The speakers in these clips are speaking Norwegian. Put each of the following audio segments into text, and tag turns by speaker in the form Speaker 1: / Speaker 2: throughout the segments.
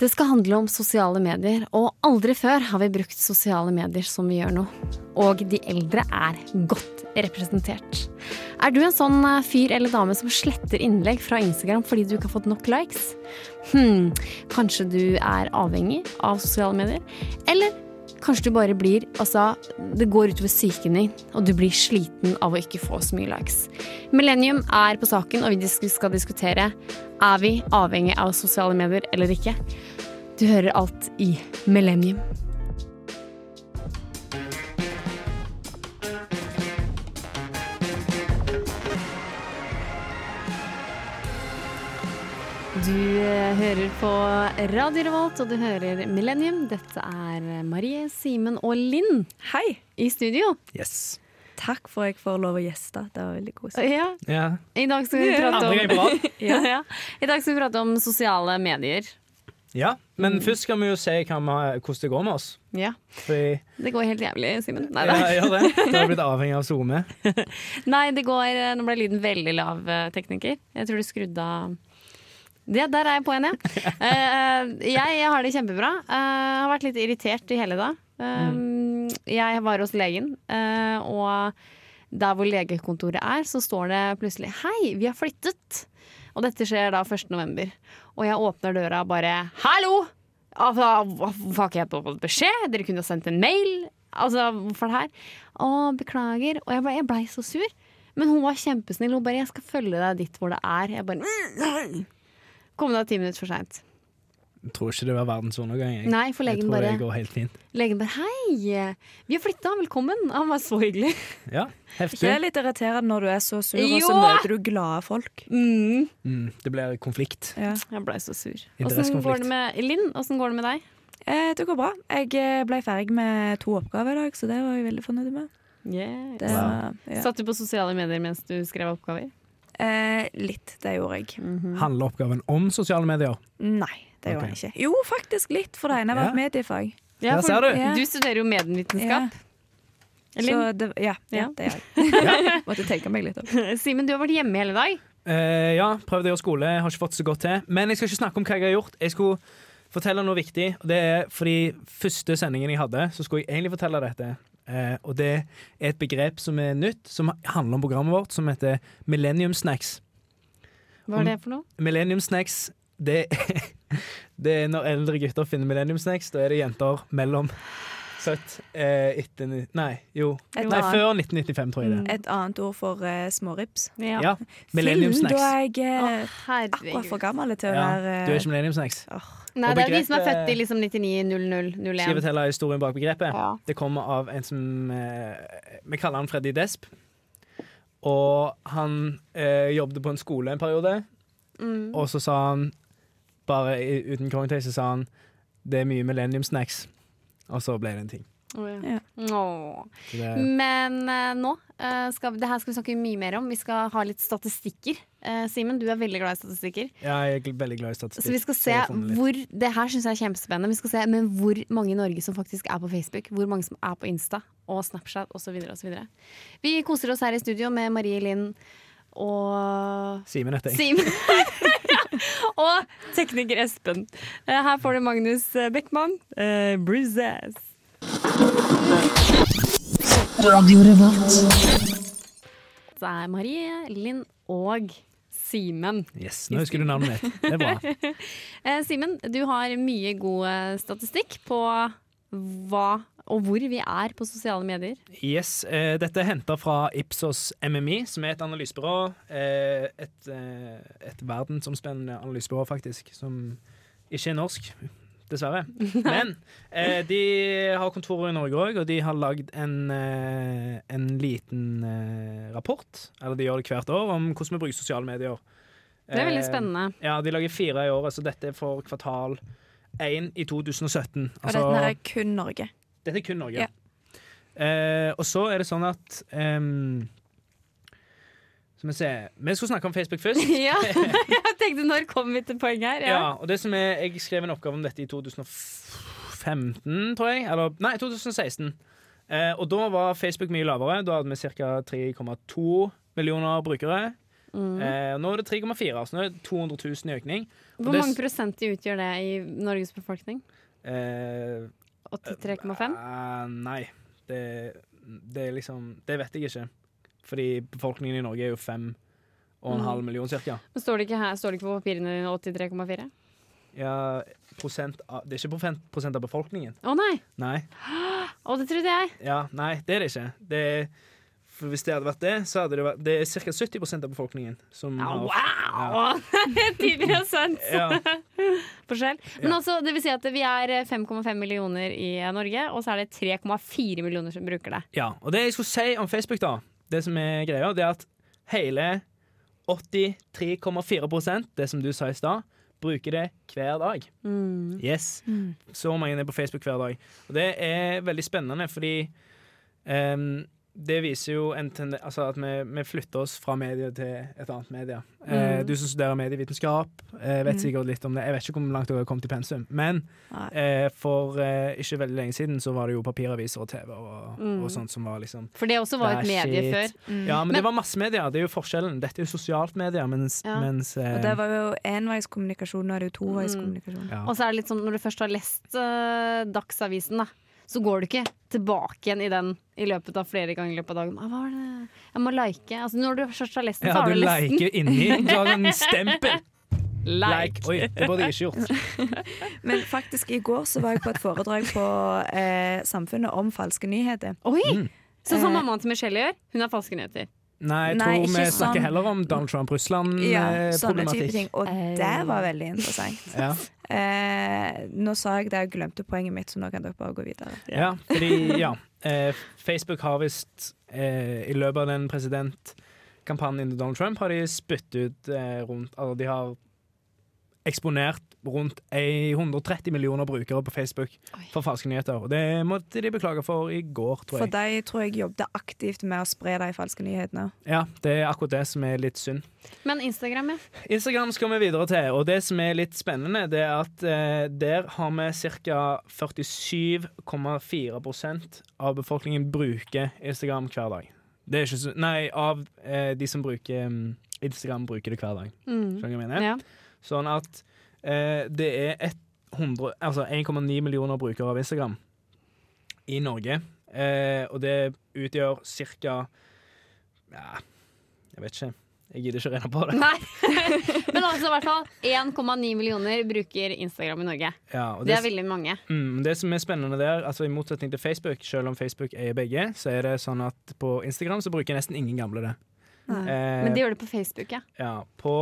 Speaker 1: Det skal handle om sosiale medier, og aldri før har vi brukt sosiale medier som vi gjør nå. Og de eldre er godt representert. Er du en sånn eh, fyr eller dame som sletter innlegg fra Instagram fordi du ikke har fått nok likes? Hm, kanskje du er avhengig av sosiale medier? Eller kanskje du bare blir Altså, det går utover psyken din, og du blir sliten av å ikke få så mye likes. Millennium er på saken, og vi skal diskutere er vi avhengig av sosiale medier eller ikke. Du hører alt i Millennium. Du eh, hører på Radio Revolt, og du hører Millennium. Dette er Marie, Simen og Linn
Speaker 2: Hei!
Speaker 1: i studio.
Speaker 3: Yes.
Speaker 2: Takk for at jeg får lov å gjeste. Det var veldig koselig.
Speaker 1: Ja,
Speaker 3: Ja.
Speaker 1: I dag skal vi prate om ja, ja. I dag skal vi prate om sosiale medier.
Speaker 3: Ja, men først skal vi jo se vi, hvordan det går med oss.
Speaker 1: Ja,
Speaker 3: Fordi
Speaker 1: Det går helt jævlig, Simen. Nei,
Speaker 3: ja,
Speaker 1: da.
Speaker 3: gjør det. Da har blitt avhengig av SoMe.
Speaker 1: Nei, det går eh, Nå ble lyden veldig lav, eh, tekniker. Jeg tror du skrudde av ja, der er jeg på igjen, ja. Uh, jeg, jeg har det kjempebra. Uh, har vært litt irritert i hele dag. Eh, Jeg var hos legen, uh, og der hvor legekontoret er, så står det plutselig 'Hei, vi har flyttet'. Og dette skjer da 1. november. Og jeg åpner døra og bare 'Hallo! Altså, har ikke jeg fått beskjed? Dere kunne ha sendt en mail. Altså, hvorfor det her? Å, beklager. Og jeg, blei så sur. Men hun var kjempesnill. Hun bare 'Jeg skal følge deg dit hvor det er'. Jeg bare Kom da ti minutter for seint.
Speaker 3: Jeg tror ikke det var verdens undergang. Jeg.
Speaker 1: Nei, for
Speaker 3: jeg
Speaker 1: legen
Speaker 3: tror
Speaker 1: bare,
Speaker 3: det går helt fint.
Speaker 1: legen bare 'Hei, vi har flytta, velkommen'. Han var så hyggelig.
Speaker 3: Ja,
Speaker 2: Ikke
Speaker 3: heftig.
Speaker 2: det litt irriterende når du er så sur, og så møter du glade folk?
Speaker 1: Mm.
Speaker 3: Mm, det blir konflikt.
Speaker 2: Ja.
Speaker 1: Jeg blei så sur. Åssen går det med Linn? Åssen går det med deg?
Speaker 2: Eh, det går bra. Jeg eh, ble ferdig med to oppgaver i dag, så det var jeg veldig fornøyd med.
Speaker 1: Yeah.
Speaker 2: Det,
Speaker 3: Wow.
Speaker 2: ja.
Speaker 1: Satt du på sosiale medier mens du skrev oppgaver?
Speaker 2: Eh, litt, det gjorde jeg.
Speaker 1: Mhm.
Speaker 3: Handler oppgaven om sosiale medier?
Speaker 2: Nei, det gjorde
Speaker 3: Ok.
Speaker 2: jeg ikke. Jo, faktisk litt, for det ene var
Speaker 3: Ja.
Speaker 2: et mediefag.
Speaker 1: Ja, for
Speaker 3: ser du.
Speaker 2: Ja.
Speaker 1: du studerer jo medievitenskap. Ja.
Speaker 2: Så det, ja, ja,
Speaker 1: Ja.
Speaker 2: det gjør jeg. Måtte tenke meg litt om.
Speaker 1: Simen, du har vært hjemme hele dag.
Speaker 3: Eh, ja, prøvde å gjøre skole. Jeg har ikke fått så godt til. Men jeg skal ikke snakke om hva jeg har gjort. Jeg skulle fortelle noe viktig. Og det er fordi første sendingen jeg hadde, så skulle jeg egentlig fortelle dette. Eh, og det er et begrep som er nytt, som handler om programmet vårt, som heter Millennium Snacks.
Speaker 1: Hva er det for noe?
Speaker 3: Millennium Snacks, det, det er når eldre gutter finner Millennium Snacks. Da er det jenter mellom født eh, etter Nei, jo.
Speaker 2: Et
Speaker 3: Nei,
Speaker 2: annet-
Speaker 3: før 1995, tror jeg det.
Speaker 2: Et annet ord for uh, smårips.
Speaker 1: Ja.
Speaker 3: Ja, Millennium
Speaker 2: Fillen, Da er jeg
Speaker 1: uh,
Speaker 2: oh, akkurat for gammel til å
Speaker 3: Ja,
Speaker 2: være
Speaker 3: du er ikke Millennium Snacks.
Speaker 1: Nei, det er de som er født i liksom 99, 00,
Speaker 3: Skal jeg
Speaker 1: 01.
Speaker 3: fortelle historien bak begrepet?
Speaker 1: Ja.
Speaker 3: Det kommer av en som eh, Vi kaller han Freddy Desp. Og han eh, jobbet på en skole en periode,
Speaker 1: Mm.
Speaker 3: og så sa han bare uten kongetøy så sa han det er mye Millennium Snacks. Og så ble det en ting.
Speaker 1: Oh, ja.
Speaker 2: Ja.
Speaker 1: Åh.
Speaker 3: Det,
Speaker 1: Men uh, nå eh, skal, Det her skal vi snakke mye mer om. Vi skal ha litt statistikker. Uh, Simen, du er veldig glad i statistikker.
Speaker 3: ja, jeg er veldig glad i statistikk.
Speaker 1: Så vi skal se hvor Det her syns jeg er kjempespennende. Vi skal se men hvor mange i Norge som faktisk er på Facebook. Hvor mange som er på Insta og Snapchat osv. osv. Vi koser oss her i studio med Marie Linn og
Speaker 3: Simen heter jeg.
Speaker 1: Simen. og tekniker Espen. Her får du Magnus Beckmann. Uh, Bruises. Det er Marie, Linn og Simen.
Speaker 3: Yes, Nå husker du navnet mitt. Det er bra.
Speaker 1: Eh, Simen, du har mye god eh, statistikk på hva og hvor vi er på sosiale medier.
Speaker 3: Yes, eh, Dette er henta fra Ipsos MMI, som er et analysebyrå. Eh, et, eh, et verdensomspennende analysebyrå, faktisk, som ikke er norsk. Dessverre. Men eh, de har kontorer i Norge òg, og de har lagd en, eh, en liten eh, rapport, eller de gjør det hvert år, om hvordan vi bruker sosiale medier.
Speaker 1: Det er veldig
Speaker 3: Eh,
Speaker 1: spennende.
Speaker 3: Ja, De lager fire i året, så dette er for kvartal én i 2017.
Speaker 2: Og dette er kun Norge.
Speaker 3: Dette er kun Norge.
Speaker 2: Ja.
Speaker 3: Eh, og så er det sånn at ehm, Skal vi se Vi skulle snakke om Facebook først.
Speaker 1: ja, jeg tenkte når kom vi til poenget her?
Speaker 3: ja.
Speaker 1: Ja.
Speaker 3: og det som er Jeg skrev en oppgave om dette i 2015, tror jeg. Eller nei, 2016. Eh, og da var Facebook mye lavere. Da hadde vi ca. 3,2 millioner brukere.
Speaker 1: Mm.
Speaker 3: Eh, nå er det 3,4, så nå er det 200 000 i økning.
Speaker 1: Hvor mange prosent utgjør det i Norges befolkning?
Speaker 3: Eh,
Speaker 1: 83,5?
Speaker 3: eh, nei, det, det er liksom Det vet jeg ikke. Fordi befolkningen i Norge er jo fem og en
Speaker 1: Mm.
Speaker 3: halv million cirka.
Speaker 1: Men Står det ikke her, står det ikke på papirene dine 83,4?
Speaker 3: Ja, prosent av, det er ikke prosent, prosent av befolkningen.
Speaker 1: Å nei!
Speaker 3: Nei.
Speaker 1: Å, det trodde jeg!
Speaker 3: Ja, nei, det er det ikke. Det er, for hvis det hadde vært det, så hadde det vært Det er ca. 70% av befolkningen som
Speaker 1: Ja,
Speaker 3: har
Speaker 1: wow! 10
Speaker 3: Ja.
Speaker 1: forskjell. Men
Speaker 3: Ja.
Speaker 1: altså, det vil si at vi er 5,5 millioner i Norge, og så er det 3,4 millioner som bruker det.
Speaker 3: ja. Og det jeg skulle si om Facebook, da, det som er greia, det er at hele 83,4% det som du sa i stad, bruker det hver dag.
Speaker 1: Mm.
Speaker 3: Yes.
Speaker 2: Mm.
Speaker 3: Så mange er på Facebook hver dag. Og det er veldig spennende, fordi ehm, det viser jo en tende altså at vi, vi flytter oss fra media til et annet media. Eh,
Speaker 1: Mm.
Speaker 3: du som studerer medievitenskap, eh, vet
Speaker 2: Mm.
Speaker 3: sikkert litt om det. Jeg vet ikke hvor langt dere har kommet i pensum, men eh, for eh, ikke veldig lenge siden så var det jo papiraviser og TV og,
Speaker 1: Mm.
Speaker 3: og sånt som var liksom
Speaker 1: For det også var et medie
Speaker 3: shit.
Speaker 1: før.
Speaker 2: Mm.
Speaker 3: Ja, men,
Speaker 1: Men-
Speaker 3: det var massemedia. Det er jo forskjellen. Dette er jo sosialt media, mens,
Speaker 1: Ja.
Speaker 3: mens eh,
Speaker 2: Og det var jo enveiskommunikasjon, nå er det jo toveiskommunikasjon.
Speaker 3: ja.
Speaker 1: Og så er det litt sånn når du først har lest uh, Dagsavisen, da, så går du ikke tilbake igjen i den i løpet av flere ganger i løpet av dagen. Ah, hva var det? Jeg må like. Altså, når du først har lest den, så har
Speaker 3: du
Speaker 1: du lest den.
Speaker 3: liker inni. Du har en stempel.
Speaker 1: Like.
Speaker 3: Like. Oi, det burde jeg ikke gjort.
Speaker 2: Men faktisk, i går så var jeg på et foredrag på eh, Samfunnet om falske nyheter.
Speaker 1: Oi!
Speaker 3: Mm.
Speaker 1: Sånn som
Speaker 2: Eh.
Speaker 1: mammaen til Michelle gjør. Hun har falske nyheter.
Speaker 3: Nei, jeg
Speaker 2: Nei,
Speaker 3: tror vi snakker
Speaker 2: sånn.
Speaker 3: heller om Donald Trump, Russland,
Speaker 2: Ja,
Speaker 3: eh.
Speaker 2: Og
Speaker 1: Eh.
Speaker 2: det var veldig interessant.
Speaker 3: Ja.
Speaker 2: Eh, nå sa jeg det, og glemte poenget mitt, så nå kan dere bare gå videre.
Speaker 3: ja, fordi ja. Eh, Facebook har visst eh, I løpet av den presidentkampanjen til Donald Trump har de spyttet ut eh, rundt Altså de har eksponert rundt 130 millioner brukere på Facebook
Speaker 1: Oi.
Speaker 3: for falske nyheter. Og det måtte de beklage for i går, tror
Speaker 2: For
Speaker 3: jeg.
Speaker 2: de tror jeg jobbet aktivt med å spre de falske nyhetene.
Speaker 3: Ja, Det er akkurat det som er litt synd.
Speaker 1: Men Instagram, ja.
Speaker 3: Instagram skal vi videre til, og det som er litt spennende, det er at eh, der har vi ca. 47,4% av befolkningen bruker Instagram hver dag. Det er ikke så, nei, av eh, de som bruker mm, Instagram, bruker det hver dag.
Speaker 1: Mm.
Speaker 3: Skjønner du hva jeg mener?
Speaker 1: ja.
Speaker 3: Sånn at eh, det er 100 altså 1,9 millioner brukere av Instagram i Norge. Eh, og det utgjør ca. Ja, jeg vet ikke. Jeg gidder ikke å regne på det.
Speaker 1: Nei. Men altså i hvert fall 1,9 millioner bruker Instagram i Norge.
Speaker 3: Ja, og
Speaker 1: Det er veldig mange.
Speaker 3: Mm, det som er spennende der, altså i motsetning til Facebook, selv om Facebook eier begge, så er det sånn at på Instagram så bruker nesten ingen gamle det. Eh,
Speaker 1: Men de gjør det på Facebook, ja.
Speaker 3: ja, på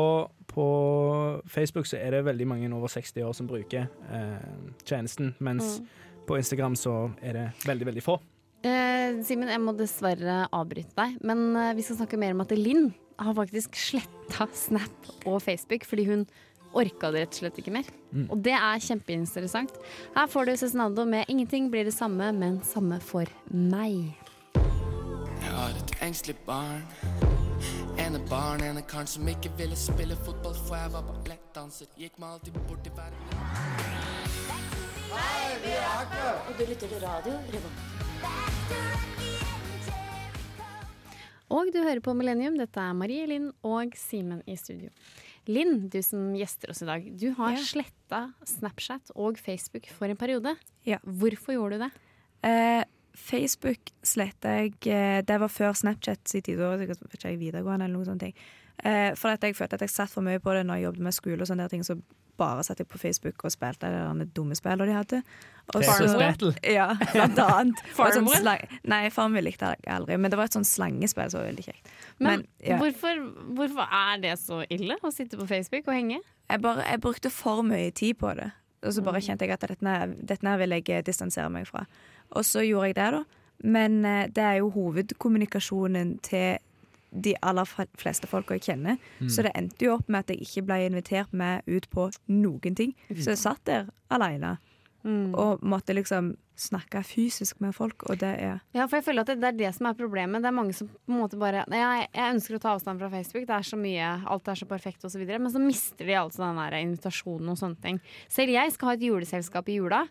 Speaker 3: Facebook så er det veldig mange over 60 år som bruker eh, tjenesten, mens
Speaker 1: Mm.
Speaker 3: på Instagram så er det veldig, veldig få.
Speaker 1: Eh, Simen, jeg må dessverre avbryte deg, men eh, vi skal snakke mer om at Linn har faktisk sletta Snap og Facebook fordi hun orka det rett og slett ikke mer.
Speaker 3: Mm.
Speaker 1: Og det er kjempeinteressant. Her får du Cezinando med 'Ingenting blir det samme, men samme for meg'.
Speaker 4: Jeg har et engstelig barn. Ene barn, ene karen som ikke ville spille fotball, for jeg var ballettdanser. Gikk meg alltid bort til hver
Speaker 5: Og du lytter til radio Revolt.
Speaker 1: Og du hører på Millennium. Dette er Marie Linn og Simen i studio. Linn, du som gjester oss i dag. Du har
Speaker 2: Ja.
Speaker 1: sletta Snapchat og Facebook for en periode.
Speaker 2: Ja.
Speaker 1: Hvorfor gjorde du det?
Speaker 2: Eh, Facebook sletta jeg eh, Det var før Snapchat i tid, ikke, jeg videregående eller noen sånne ting. Eh, for at jeg følte at jeg satt for mye på det når jeg jobbet med skole, og sånne der ting, så bare satt jeg på Facebook og spilte de der dumme spillene de hadde. Og så- Ja, blant annet. Slang- Nei, Farmville likte jeg aldri, men det var et sånt slangespill som var veldig kjekt.
Speaker 1: Men,
Speaker 2: ja.
Speaker 1: hvorfor, hvorfor er det så ille å sitte på Facebook og henge?
Speaker 2: jeg, bare, jeg brukte for mye tid på det. Og så bare kjente jeg at dette, dette vil jeg distansere meg fra. Og så gjorde jeg det, da. Men eh, det er jo hovedkommunikasjonen til de aller fleste folk jeg kjenner. Så det endte jo opp med at jeg ikke ble invitert med ut på noen ting. Så jeg satt der aleine og måtte liksom snakke fysisk med folk, og det er
Speaker 1: Ja, for jeg føler at det, det er det som er problemet. Det er mange som på en måte bare jeg, jeg ønsker å ta avstand fra Facebook, det er så mye, alt er så perfekt osv. Men så mister de altså den der invitasjonen og sånne ting. Selv jeg skal ha et juleselskap i jula.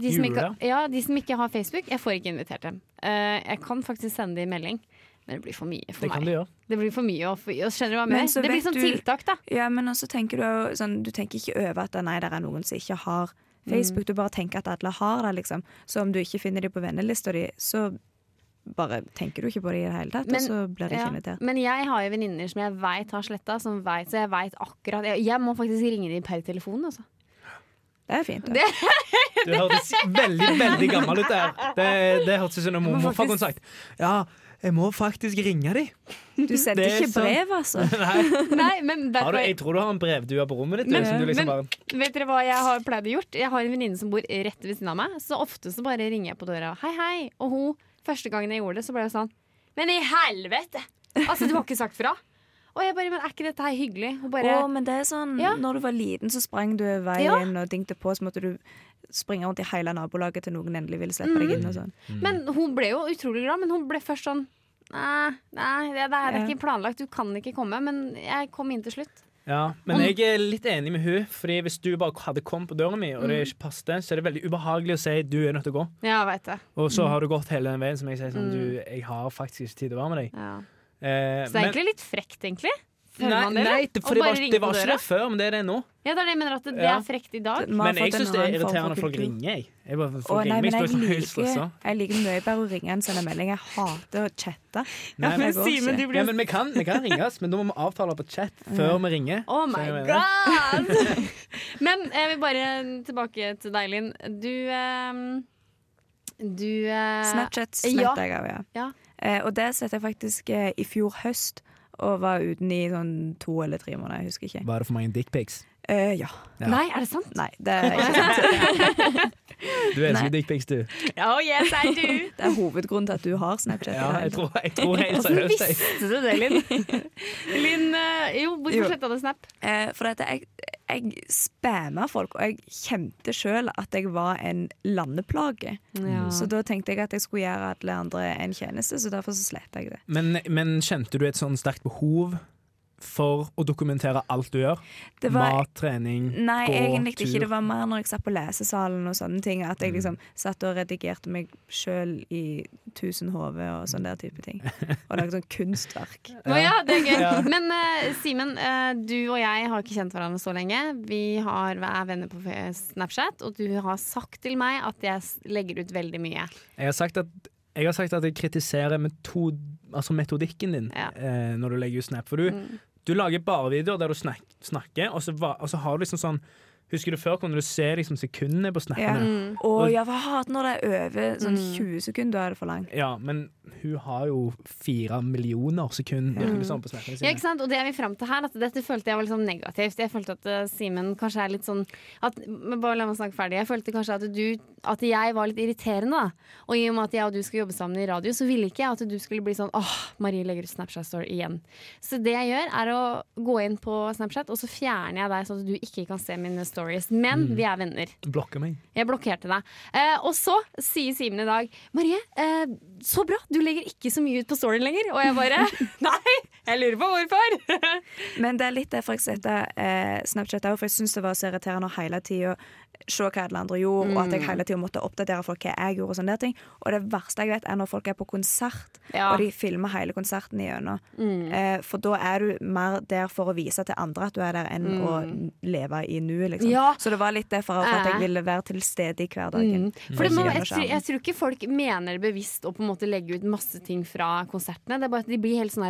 Speaker 1: De som, ikke, ja, de som ikke har Facebook, jeg får ikke invitert dem. Eh, jeg kan faktisk sende dem melding. Men det blir for mye for
Speaker 3: Det kan
Speaker 1: meg.
Speaker 3: du.
Speaker 1: Det blir for mye å Skjønner du hva
Speaker 2: Men
Speaker 1: Det blir sånn
Speaker 2: du-
Speaker 1: tiltak, da.
Speaker 2: Ja, men også tenker du sånn Du tenker ikke over at nei, det er noen som ikke har
Speaker 1: Mm.
Speaker 2: Facebook. Du bare tenker at alle har det, liksom. Så om du ikke finner dem på vennelista di, så bare tenker du ikke på det i det hele tatt,
Speaker 1: Men-
Speaker 2: og så blir det
Speaker 1: Ja.
Speaker 2: ikke invitert.
Speaker 1: Men jeg har jo venninner som jeg veit har sletta, så jeg veit akkurat jeg, jeg må faktisk ringe dem per telefon, altså.
Speaker 2: Det er fint.
Speaker 1: Det-
Speaker 3: Du hørtes veldig veldig gammel ut der. Det, det hørtes ut som når morfar kunne sagt Ja, jeg må faktisk ringe de.
Speaker 2: Du sendte ikke
Speaker 3: så...
Speaker 2: brev, altså.
Speaker 3: Nei,
Speaker 1: Nei, men
Speaker 3: har du, jeg tror du har en brevdue på rommet ditt. du,
Speaker 1: Men-
Speaker 3: som du liksom
Speaker 1: men-
Speaker 3: bare,
Speaker 1: Vet dere hva jeg har pleid å gjort? Jeg har en venninne som bor rett ved siden av meg. Så ofte så bare ringer jeg på døra. Hei, hei. Og hun, første gangen jeg gjorde det, så ble det sånn Men i helvete! Altså, du har ikke sagt fra? Og jeg bare Men er ikke dette her hyggelig? Og bare
Speaker 2: Å, men det er sånn
Speaker 1: Ja.
Speaker 2: Når du var liten, så sprang du veien og dingte på, så måtte du springe rundt i hele nabolaget til noen endelig ville slippe deg inn og sånn.
Speaker 1: Men hun ble jo utrolig glad, men hun ble først sånn Nei, nei det, det er
Speaker 2: Ja.
Speaker 1: ikke planlagt, du kan ikke komme. Men jeg kom inn til slutt.
Speaker 3: ja, men jeg er litt enig med hun Fordi Hvis du bare hadde kommet på døra mi, og det
Speaker 1: Mm.
Speaker 3: ikke passet, så er det veldig ubehagelig å si du er nødt til å gå.
Speaker 1: Ja, det.
Speaker 3: Og
Speaker 1: Mm.
Speaker 3: så har du gått hele den veien som jeg sier sånn du, Jeg har faktisk ikke tid til å være med deg.
Speaker 1: Ja.
Speaker 3: Eh,
Speaker 1: Så det er egentlig litt frekt, egentlig.
Speaker 3: Nei,
Speaker 1: det,
Speaker 3: nei, for det var, det var ikke det før, men det er det nå.
Speaker 1: Ja, det er det jeg mener at det, det
Speaker 3: Ja.
Speaker 1: er frekt i dag.
Speaker 3: Men jeg syns det er irriterende at folk ringer. Jeg. Jeg bare,
Speaker 2: Å,
Speaker 3: folk
Speaker 2: nei,
Speaker 3: ringer
Speaker 2: men jeg
Speaker 3: jeg
Speaker 2: liker, jeg liker mye bedre å ringe enn sende melding. Jeg hater å chatte.
Speaker 3: Nei, men,
Speaker 1: Simen, du blir
Speaker 3: ja, men vi kan, vi kan ringes, men da må vi avtale på chat før vi ringer.
Speaker 1: Oh my god! Men jeg vil bare tilbake til deg, Linn. Du ehm, Du eh,
Speaker 2: Snapchat
Speaker 1: ja.
Speaker 2: jeg av, ja.
Speaker 1: Ja.
Speaker 2: Eh, og det satt jeg faktisk eh, i fjor høst, og var uten i sånn to eller tre måneder. Jeg husker ikke.
Speaker 3: Var det for mange dickpics?
Speaker 2: Eh, ja.
Speaker 3: Ja.
Speaker 1: Nei, er det sant?
Speaker 2: Nei, det er ikke sant.
Speaker 3: Du elsker dickpics, du.
Speaker 1: Oh yes, I do!
Speaker 2: Det er hovedgrunnen til at du har Snapchat.
Speaker 3: Ja, jeg tror, jeg tror helt
Speaker 1: Hvordan
Speaker 3: seriøst. Hvordan
Speaker 1: visste du det, Linn? Linn, eh, jo, hvorfor sletta du Snap?
Speaker 2: Eh, for dette, jeg, jeg spamma folk, og jeg kjente sjøl at jeg var en landeplage.
Speaker 1: Ja.
Speaker 2: Så da tenkte jeg at jeg skulle gjøre alle andre en tjeneste, så derfor så sletta jeg det.
Speaker 3: Men, men kjente du et sånn sterkt behov for å dokumentere alt du gjør?
Speaker 2: Det var
Speaker 3: Mat, trening,
Speaker 2: Nei,
Speaker 3: gå,
Speaker 2: egentlig ikke. Det var mer når jeg satt på lesesalen og sånne ting. At jeg liksom satt og redigerte meg sjøl i 1000 HV og sånn der type ting. Og lagde sånn kunstverk.
Speaker 1: Å ja, det er gøy.
Speaker 3: Ja.
Speaker 1: Men uh, Simen, uh, du og jeg har ikke kjent hverandre så lenge. Vi har, er venner på Snapchat, og du har sagt til meg at jeg legger ut veldig mye.
Speaker 3: Jeg har sagt at jeg har sagt at jeg kritiserer metod, altså metodikken din
Speaker 1: Ja.
Speaker 3: eh, når du legger ut Snap. For du,
Speaker 1: Mm.
Speaker 3: Du lager bare videoer der du snak, snakker, og så, og så har du liksom sånn Husker du før kunne du se liksom sekundene på
Speaker 2: Ja.
Speaker 1: Mm.
Speaker 2: Og, og, ja, hva hater når det er over sånn
Speaker 1: Mm.
Speaker 2: 20 sekunder, da er det for langt.
Speaker 3: Ja, men hun har jo fire millioner sekunder
Speaker 1: Mm.
Speaker 3: liksom, på snappene
Speaker 1: Ja, ikke sant? Og det er vi fram til her, at dette følte jeg var litt sånn negativt. Jeg følte at uh, Simen kanskje er litt sånn at, men Bare la meg snakke ferdig. Jeg følte kanskje at du At jeg var litt irriterende, da. Og i og med at jeg og du skal jobbe sammen i radio, så ville ikke jeg at du skulle bli sånn åh, Marie legger ut Snapchat-story igjen. Så det jeg gjør, er å gå inn på Snapchat, og så fjerner jeg deg sånn at du ikke kan se mine stories. Men vi er venner.
Speaker 3: Blokker meg.
Speaker 1: Jeg blokkerte deg. Eh, og så sier Simen i dag Marie, eh, så bra, du legger ikke så mye ut på storyen lenger. Og jeg bare Nei, jeg lurer på hvorfor.
Speaker 2: Men det er litt derfor jeg setter eh, Snapchat òg, for jeg syns det var så irriterende å hele tida se hva alle andre gjorde, og at jeg hele tida måtte oppdatere folk hva jeg gjorde. Og sånne ting Og det verste jeg vet, er når folk er på konsert,
Speaker 1: Ja.
Speaker 2: og de filmer hele konserten igjennom. Eh, for da er du mer der for å vise til andre at du er der, enn å leve i nuet, liksom.
Speaker 1: Ja.
Speaker 2: Så det var litt derfor at
Speaker 1: Eh.
Speaker 2: jeg ville være til stede i hverdagen.
Speaker 1: Mm. For det må, jeg, tror, jeg tror ikke folk mener det bevisst Og på en måte legge ut masse ting fra konsertene. Det er bare at de blir helt sånn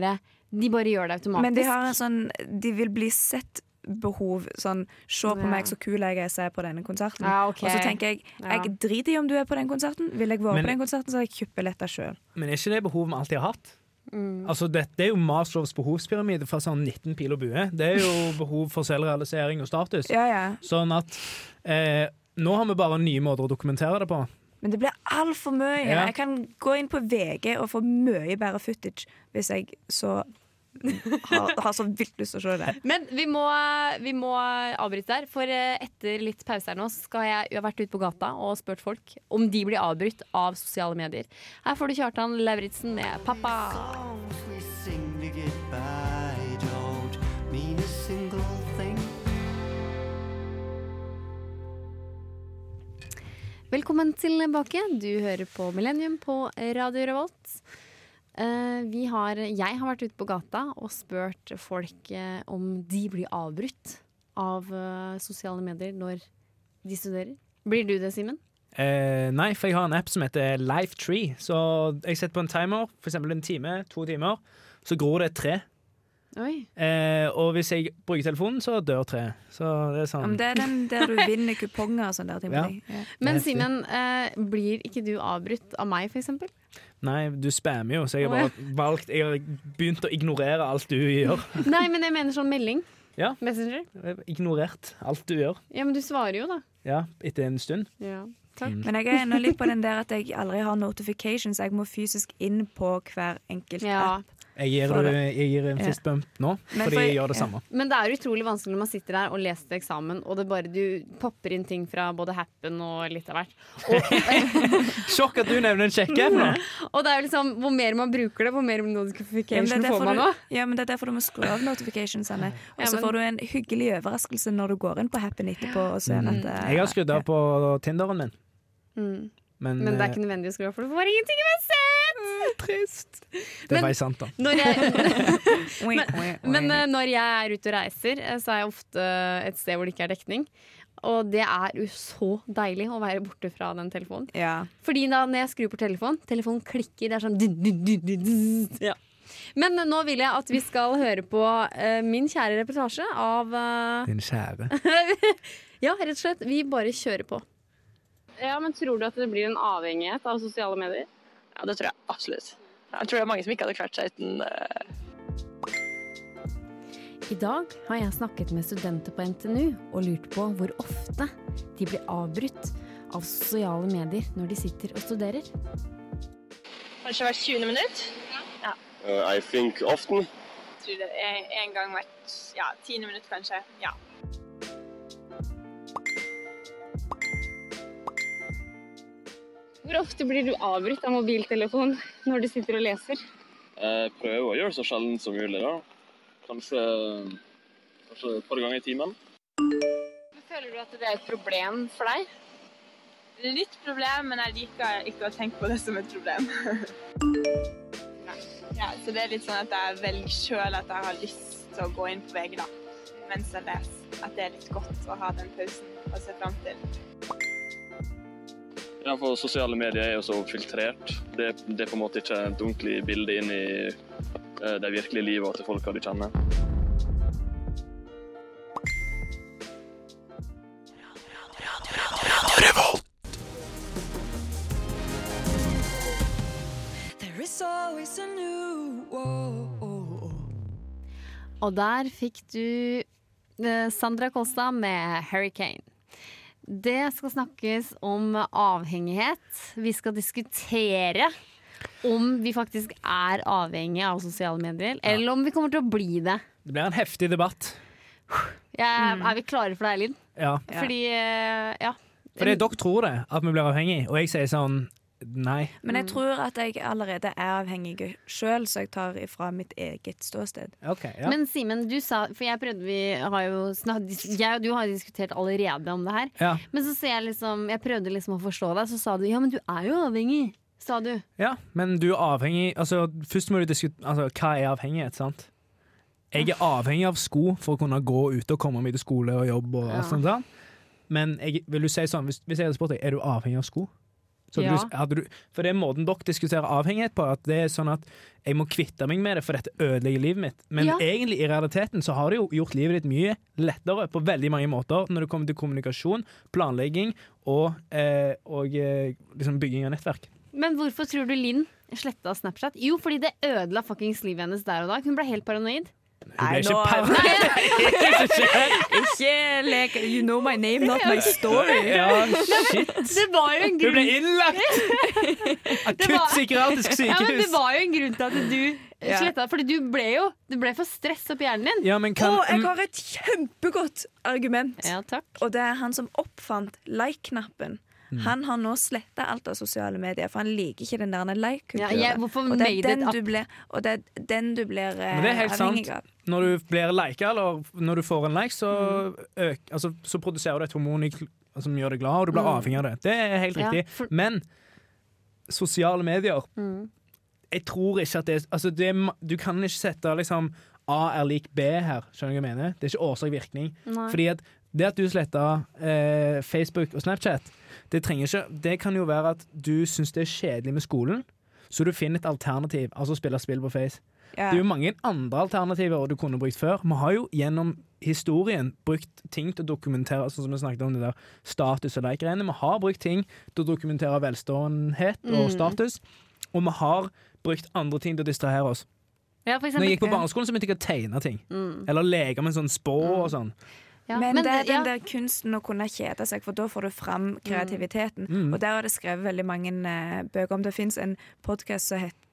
Speaker 1: De bare gjør det automatisk.
Speaker 2: Men de har en sånn De vil bli sett behov sånn Se på
Speaker 1: Ja.
Speaker 2: meg, så kul jeg er, jeg på denne konserten.
Speaker 1: Ja, okay.
Speaker 2: Og så tenker jeg Jeg driter i om du er på den konserten. Vil jeg være
Speaker 3: Men-
Speaker 2: på den konserten, så har jeg kjøpt billetter sjøl.
Speaker 3: Men er ikke det behovet vi alltid har hatt?
Speaker 1: Mm.
Speaker 3: Altså, Dette er jo Maslows behovspyramide fra sånn 19 pil og bue. Det er jo behov for selvrealisering og status.
Speaker 2: Ja, ja.
Speaker 3: Sånn at eh, nå har vi bare nye måter å dokumentere det på.
Speaker 2: Men det blir altfor mye.
Speaker 3: Ja.
Speaker 2: Jeg kan gå inn på VG og få mye bedre footage hvis jeg så har, har så vilt lyst til å se det.
Speaker 1: Men vi må, vi må avbryte der, for eh, etter litt pause her nå skal jeg, jeg har vært ute på gata og spurt folk om de blir avbrutt av sosiale medier. Her får du Kjartan Lauritzen med 'Pappa'. Velkommen tilbake. Du hører på Millennium på Radio Revolt. Eh, har, jeg har vært ute på gata og spurt folk eh, om de blir avbrutt av eh, sosiale medier når de studerer. Blir du det, Simen?
Speaker 3: Eh, nei, for jeg har en app som heter Lifetree. Så jeg setter på en timer, f.eks. en time, to timer. Så gror det et tre.
Speaker 1: Oi.
Speaker 3: Eh, og hvis jeg bruker telefonen, så dør treet. Så det er
Speaker 2: Ja,
Speaker 3: sånn
Speaker 2: men det er den der du vinner kuponger og sånn der.
Speaker 3: Ja.
Speaker 2: ja.
Speaker 1: Men Simen, eh, blir ikke du avbrutt av meg, for eksempel?
Speaker 3: Nei, du spammer jo, så jeg har bare valgt Jeg har begynt å ignorere alt du gjør.
Speaker 1: Nei, men jeg mener sånn melding.
Speaker 3: Ja.
Speaker 1: Messenger.
Speaker 3: Ignorert alt du gjør.
Speaker 1: Ja, men du svarer jo, da.
Speaker 3: Ja, etter en stund.
Speaker 1: Ja. Takk.
Speaker 3: Mm.
Speaker 2: Men jeg er ennå litt på den der at jeg aldri har notifications. Jeg må fysisk inn på hver enkelt
Speaker 1: Ja.
Speaker 2: app.
Speaker 3: Jeg gir,
Speaker 2: For
Speaker 3: jeg gir en fist bump nå,
Speaker 2: Men
Speaker 3: fordi
Speaker 2: for-
Speaker 3: jeg gjør det
Speaker 2: ja.
Speaker 3: samme.
Speaker 1: Men det er utrolig vanskelig når man sitter der og leser til eksamen, og det bare du popper inn ting fra både Happen og litt av hvert.
Speaker 3: Sjokk at du nevner en sjekke! nå!
Speaker 1: Og det er jo liksom, hvor mer man bruker det, hvor mer notification får man
Speaker 2: nå.
Speaker 1: òg.
Speaker 2: ja, men det er derfor du må skru av notificationsene. Og så
Speaker 1: ja,
Speaker 2: får du en hyggelig overraskelse når du går inn på Happen etterpå. Og ser
Speaker 3: Mm.
Speaker 2: at det,
Speaker 3: Jeg har skrudd av på Tinderen min,
Speaker 1: Mm.
Speaker 3: men,
Speaker 1: Men det er
Speaker 3: eh,
Speaker 1: ikke nødvendig å skru av, for du får ingenting uansett! Trist.
Speaker 3: det
Speaker 1: men-
Speaker 3: var sant, da.
Speaker 1: Når jeg,
Speaker 2: men,
Speaker 1: men eh, når jeg er ute og reiser, eh, så er jeg ofte et sted hvor det ikke er dekning. Og det er jo så deilig å være borte fra den telefonen.
Speaker 2: ja.
Speaker 1: Fordi da når jeg skrur på telefonen, telefonen klikker. Det er sånn ja. Men eh, nå vil jeg at vi skal høre på uh, min kjære reportasje av uh...
Speaker 3: Din kjære.
Speaker 1: Ja, rett og slett. Vi bare kjører på. Ja, men Tror du at det blir en avhengighet av sosiale medier?
Speaker 6: Ja, det tror jeg absolutt. Jeg tror det er mange som ikke hadde klart seg uten uh...
Speaker 1: I dag har jeg snakket med studenter på NTNU og lurt på hvor ofte de blir avbrutt av sosiale medier når de sitter og studerer.
Speaker 6: kanskje hvert 20. minutt.
Speaker 7: Uh, I think often.
Speaker 6: Jeg tror det er en gang hvert ja, tiende minutt, kanskje. Ja.
Speaker 1: Hvor ofte blir du avbrutt av mobiltelefon når du sitter og leser?
Speaker 7: Jeg prøver å gjøre det så sjelden som mulig. da. Kanskje, kanskje et par ganger i timen.
Speaker 1: Føler du at det er et problem for deg?
Speaker 6: Litt problem, men jeg liker ikke å tenke på det som et problem. ja, så det er litt sånn at jeg velger sjøl at jeg har lyst til å gå inn på VG da, mens jeg leser. At det er litt godt å ha den pausen å se fram til.
Speaker 7: Ja, for Sosiale medier er jo så filtrert. Det, det er på en måte ikke et ordentlig bilde inn i eh, det virkelige livet til folka du kjenner.
Speaker 2: There is always a new
Speaker 1: Og der fikk du eh, Sandra Kolstad med 'Hurricane'. Det skal snakkes om avhengighet. Vi skal diskutere om vi faktisk er avhengige av sosiale medier, eller om vi kommer til å bli det.
Speaker 3: Det blir en heftig debatt.
Speaker 1: Ja, Er vi klare for det, Elin?
Speaker 3: Ja.
Speaker 2: Ja.
Speaker 1: Fordi, eh, ja.
Speaker 3: Fordi dere tror det, at vi blir avhengige, og jeg sier sånn nei.
Speaker 2: Men jeg tror at jeg allerede er avhengig sjøl, så jeg tar ifra mitt eget ståsted.
Speaker 3: Okay, Ja.
Speaker 1: Men Simen, du sa For jeg prøvde vi har jo Jeg og du har diskutert allerede om det her.
Speaker 3: ja.
Speaker 1: Men så ser jeg liksom Jeg prøvde liksom å forstå deg, så sa du ja, men du er jo avhengig. Sa du.
Speaker 3: ja, men du er avhengig Altså, først må du diskutere altså, Hva er avhengighet, sant? Jeg er avhengig av sko for å kunne gå ute og komme meg til skole og jobb. Og
Speaker 1: Ja.
Speaker 3: sånt. Men jeg, vil du si sånn, hvis, hvis jeg hadde spurt deg Er du avhengig av sko,
Speaker 1: Ja.
Speaker 3: du, du For det er måten dere diskuterer avhengighet på. At det er sånn at jeg må kvitte meg med det, for dette ødelegger livet mitt. Men
Speaker 1: Ja.
Speaker 3: egentlig, i realiteten, så har det jo gjort livet ditt mye lettere på veldig mange måter når det kommer til kommunikasjon, planlegging og, eh, og eh, liksom bygging av nettverk.
Speaker 1: Men hvorfor tror du Linn sletta Snapchat? Jo, fordi det ødela fuckings livet hennes der og da. Hun ble helt paranoid.
Speaker 3: Hun ble
Speaker 2: Nei,
Speaker 3: ikke
Speaker 2: nå- Ikke lek You know my name, not my story.
Speaker 3: Ja, shit.
Speaker 1: Det var jo en grunn
Speaker 3: Hun ble innlagt! Akutt psykiatrisk
Speaker 1: ja, men Det var jo en grunn til at du sletta Fordi du ble jo Du ble for stress på hjernen din.
Speaker 3: Ja, kan
Speaker 2: jeg har et kjempegodt argument.
Speaker 1: Ja, takk.
Speaker 2: Og det er han som oppfant like-knappen.
Speaker 3: Mm.
Speaker 2: Han har nå sletta alt av sosiale medier, for han liker ikke den der
Speaker 1: Ja,
Speaker 2: like-kulturen.
Speaker 1: Ja,
Speaker 2: og, det er den du blir, og det er den du blir eh,
Speaker 3: Men det er helt
Speaker 2: avhengig
Speaker 3: sant.
Speaker 2: av.
Speaker 3: Når du blir lika, eller når du får en like, så,
Speaker 1: Mm.
Speaker 3: øk, altså, så produserer du et hormon som gjør deg glad, og du blir
Speaker 1: Mm.
Speaker 3: avhengig av det. Det er helt
Speaker 1: Ja,
Speaker 3: riktig.
Speaker 1: for-
Speaker 3: Men sosiale medier
Speaker 1: Mm.
Speaker 3: jeg tror ikke at det, altså det Du kan ikke sette liksom A er lik B her, skjønner du hva jeg mener? Det er ikke årsak-virkning. Fordi at det at du sletter eh, Facebook og Snapchat, det, trenger ikke, det kan jo være at du syns det er kjedelig med skolen, så du finner et alternativ, altså spille spill på Face.
Speaker 2: Yeah.
Speaker 3: Det er jo mange andre alternativer du kunne brukt før. Vi har jo gjennom historien brukt ting til å dokumentere sånn som vi snakket om det der status og like-greiene. Vi har brukt ting til å dokumentere velståenhet og
Speaker 1: Mm.
Speaker 3: status, og vi har brukt andre ting til å distrahere oss.
Speaker 1: Ja,
Speaker 3: Når jeg gikk på barneskolen, så begynte jeg å tegne ting.
Speaker 1: Mm.
Speaker 3: Eller leke med en sånn spå og sånn.
Speaker 1: Ja,
Speaker 2: men, det er
Speaker 1: ja.
Speaker 2: den der kunsten å kunne kjede seg, for da får du fram kreativiteten.
Speaker 3: Mm.
Speaker 2: Og der har det skrevet veldig mange eh, bøker om. Det fins en podkast som heter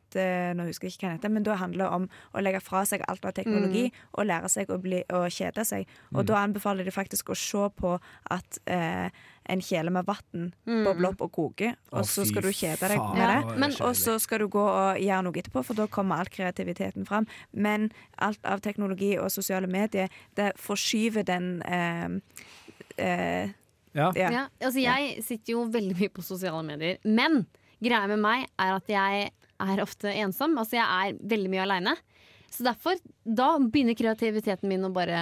Speaker 2: nå husker jeg ikke hva den heter, men da handler det om å legge fra seg alt av teknologi og lære seg å, bli, å kjede seg. Og da anbefaler de faktisk å se på at eh, en kjele med vann bobler opp og koker, og
Speaker 3: Å,
Speaker 2: så skal du kjede deg
Speaker 3: faen,
Speaker 2: med det.
Speaker 1: Ja, men-
Speaker 2: Og så skal du gå og gjøre noe etterpå, for da kommer all kreativiteten fram. Men alt av teknologi og sosiale medier, det forskyver den eh, eh,
Speaker 3: Ja.
Speaker 2: ja.
Speaker 1: Ja, altså jeg sitter jo veldig mye på sosiale medier, men greia med meg er at jeg er ofte ensom. Altså jeg er veldig mye aleine. Så derfor, da begynner kreativiteten min å bare.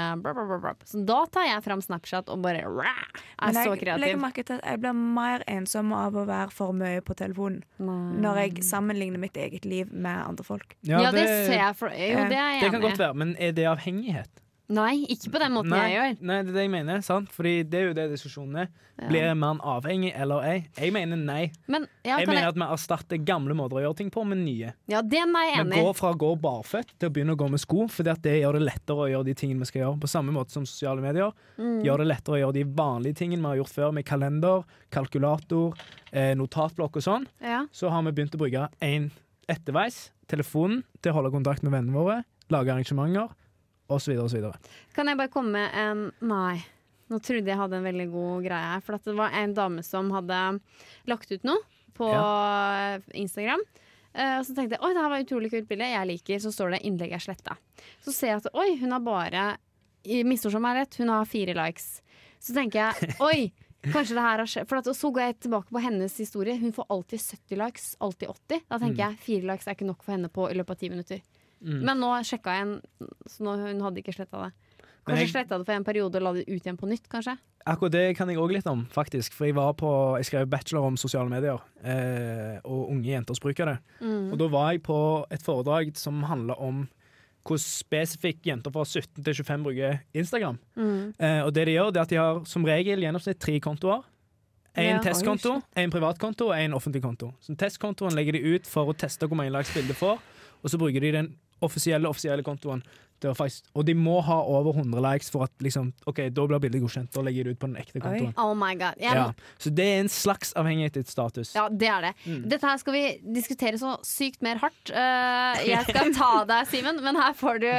Speaker 1: Så da tar jeg fram Snapchat og bare rah, er
Speaker 2: Men
Speaker 1: så
Speaker 2: jeg legger
Speaker 1: kreativ.
Speaker 2: merke til at jeg blir mer ensom av å være for mye på telefonen. Når jeg sammenligner mitt eget liv med andre folk.
Speaker 1: Ja, det, ser jeg for Jo, det er jeg
Speaker 3: Det kan godt være, men er det avhengighet?
Speaker 1: Nei, ikke på den måten
Speaker 3: Nei,
Speaker 1: jeg gjør.
Speaker 3: nei, det er det jeg mener. sant? Fordi det er jo det diskusjonen er. Blir man avhengig eller ei? Jeg mener nei.
Speaker 1: Men ja,
Speaker 3: Jeg mener
Speaker 1: jeg,
Speaker 3: at vi erstatter gamle måter å gjøre ting på med nye.
Speaker 1: ja det er
Speaker 3: meg
Speaker 1: enig Vi
Speaker 3: går fra å gå barføtt til å begynne å gå med sko, fordi at det gjør det lettere å gjøre de tingene vi skal gjøre. På samme måte som sosiale medier.
Speaker 1: Mm.
Speaker 3: Gjør det lettere å gjøre de vanlige tingene vi har gjort før, med kalender, kalkulator, eh, notatblokk og sånn.
Speaker 1: Ja.
Speaker 3: Så har vi begynt å bruke en etterveis, telefonen, til å holde kontakt med vennene våre, lage arrangementer, osv. osv.
Speaker 1: Kan jeg bare komme med en Nei. Nå trodde jeg hadde en veldig god greie her. For at det var en dame som hadde lagt ut noe på Instagram. Uh, og så tenkte jeg oi, det her var utrolig kult bilde. Jeg liker. Så står det 'innlegg er sletta'. Så ser jeg at oi, hun har bare i Misforstå meg rett, hun har fire likes. Så tenker jeg oi, kanskje det her har skjedd. For så går jeg tilbake på hennes historie. Hun får alltid 70 likes. Alltid 80. Da tenker jeg fire likes er ikke nok for henne på i løpet av ti minutter. Men nå sjekka jeg en, så nå, hun hadde ikke sletta det. Kanskje
Speaker 3: jeg-
Speaker 1: sletta det for en periode og la det ut igjen på nytt, kanskje?
Speaker 3: Akkurat det kan jeg òg litt om, faktisk. For jeg var på Jeg skrev bachelor om sosiale medier, eh, og unge jenters bruk av det.
Speaker 1: Mm.
Speaker 3: Og da var jeg på et foredrag som handla om hvordan spesifikt jenter fra 17 til 25 bruker Instagram.
Speaker 1: Mm.
Speaker 3: Eh, og det de gjør, det er at de har som regel gjennomsnitt tre kontoer. En
Speaker 1: Ja.
Speaker 3: testkonto, en privatkonto og en offentlig konto. Så Testkontoen legger de ut for å teste hvor mange likes bildet får, og så bruker de den offisielle offisielle kontoen. faktisk, og de må ha over 100 likes for at liksom, ok, da blir bildet godkjent. Da legger de det ut på den ekte kontoen.
Speaker 1: Oh my god. Jeg,
Speaker 3: Ja. Så det er en slags avhengighetsstatus.
Speaker 1: Ja, det er det.
Speaker 3: Mm.
Speaker 1: Dette her skal vi diskutere så sykt mer hardt. Uh, jeg skal ta deg, Simen, men her får du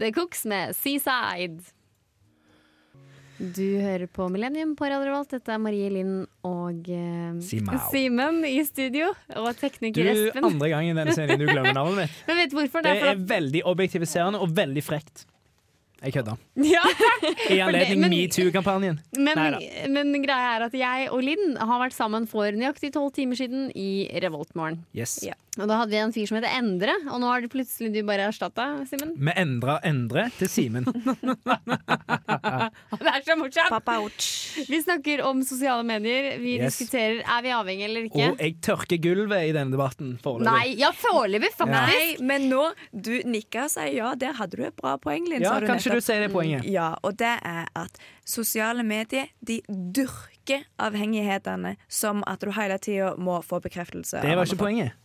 Speaker 1: The Cooks med Seaside. Du hører på Millennium på Radio Revolt. Dette er Marie Linn og eh, Simen i studio. Og
Speaker 3: Du,
Speaker 1: tekniker Espen.
Speaker 3: andre gang i denne serien du glemmer navnet mitt.
Speaker 1: Men vet du hvorfor?
Speaker 3: Det
Speaker 1: Det er
Speaker 3: er veldig objektiviserende og veldig frekt. Jeg
Speaker 1: kødda. ja,
Speaker 3: I anledning metoo-kampanjen.
Speaker 1: men, men greia er at jeg og Linn har vært sammen for nøyaktig tolv timer siden i Revoltmorgen.
Speaker 3: Yes.
Speaker 1: Ja. Og da hadde vi en fyr som heter Endre, og nå har du plutselig du bare erstatta, Simen.
Speaker 3: Vi endra Endre til Simen.
Speaker 1: Det er så morsomt! Vi snakker om sosiale medier. Vi
Speaker 3: Yes.
Speaker 1: diskuterer er vi avhengige eller ikke.
Speaker 3: Og jeg tørker gulvet i denne debatten foreløpig.
Speaker 1: Nei, ja, foreløpig, faktisk.
Speaker 2: Nei, men nå Du nikka og sier ja, der hadde du et bra poeng, Linn.
Speaker 3: Ja,
Speaker 2: sa du
Speaker 3: kanskje
Speaker 2: nettopp.
Speaker 3: Du sier det poenget.
Speaker 2: Ja, og det er at sosiale medier de dyrker avhengighetene som at du hele tida må få bekreftelse.
Speaker 3: Det var ikke poenget.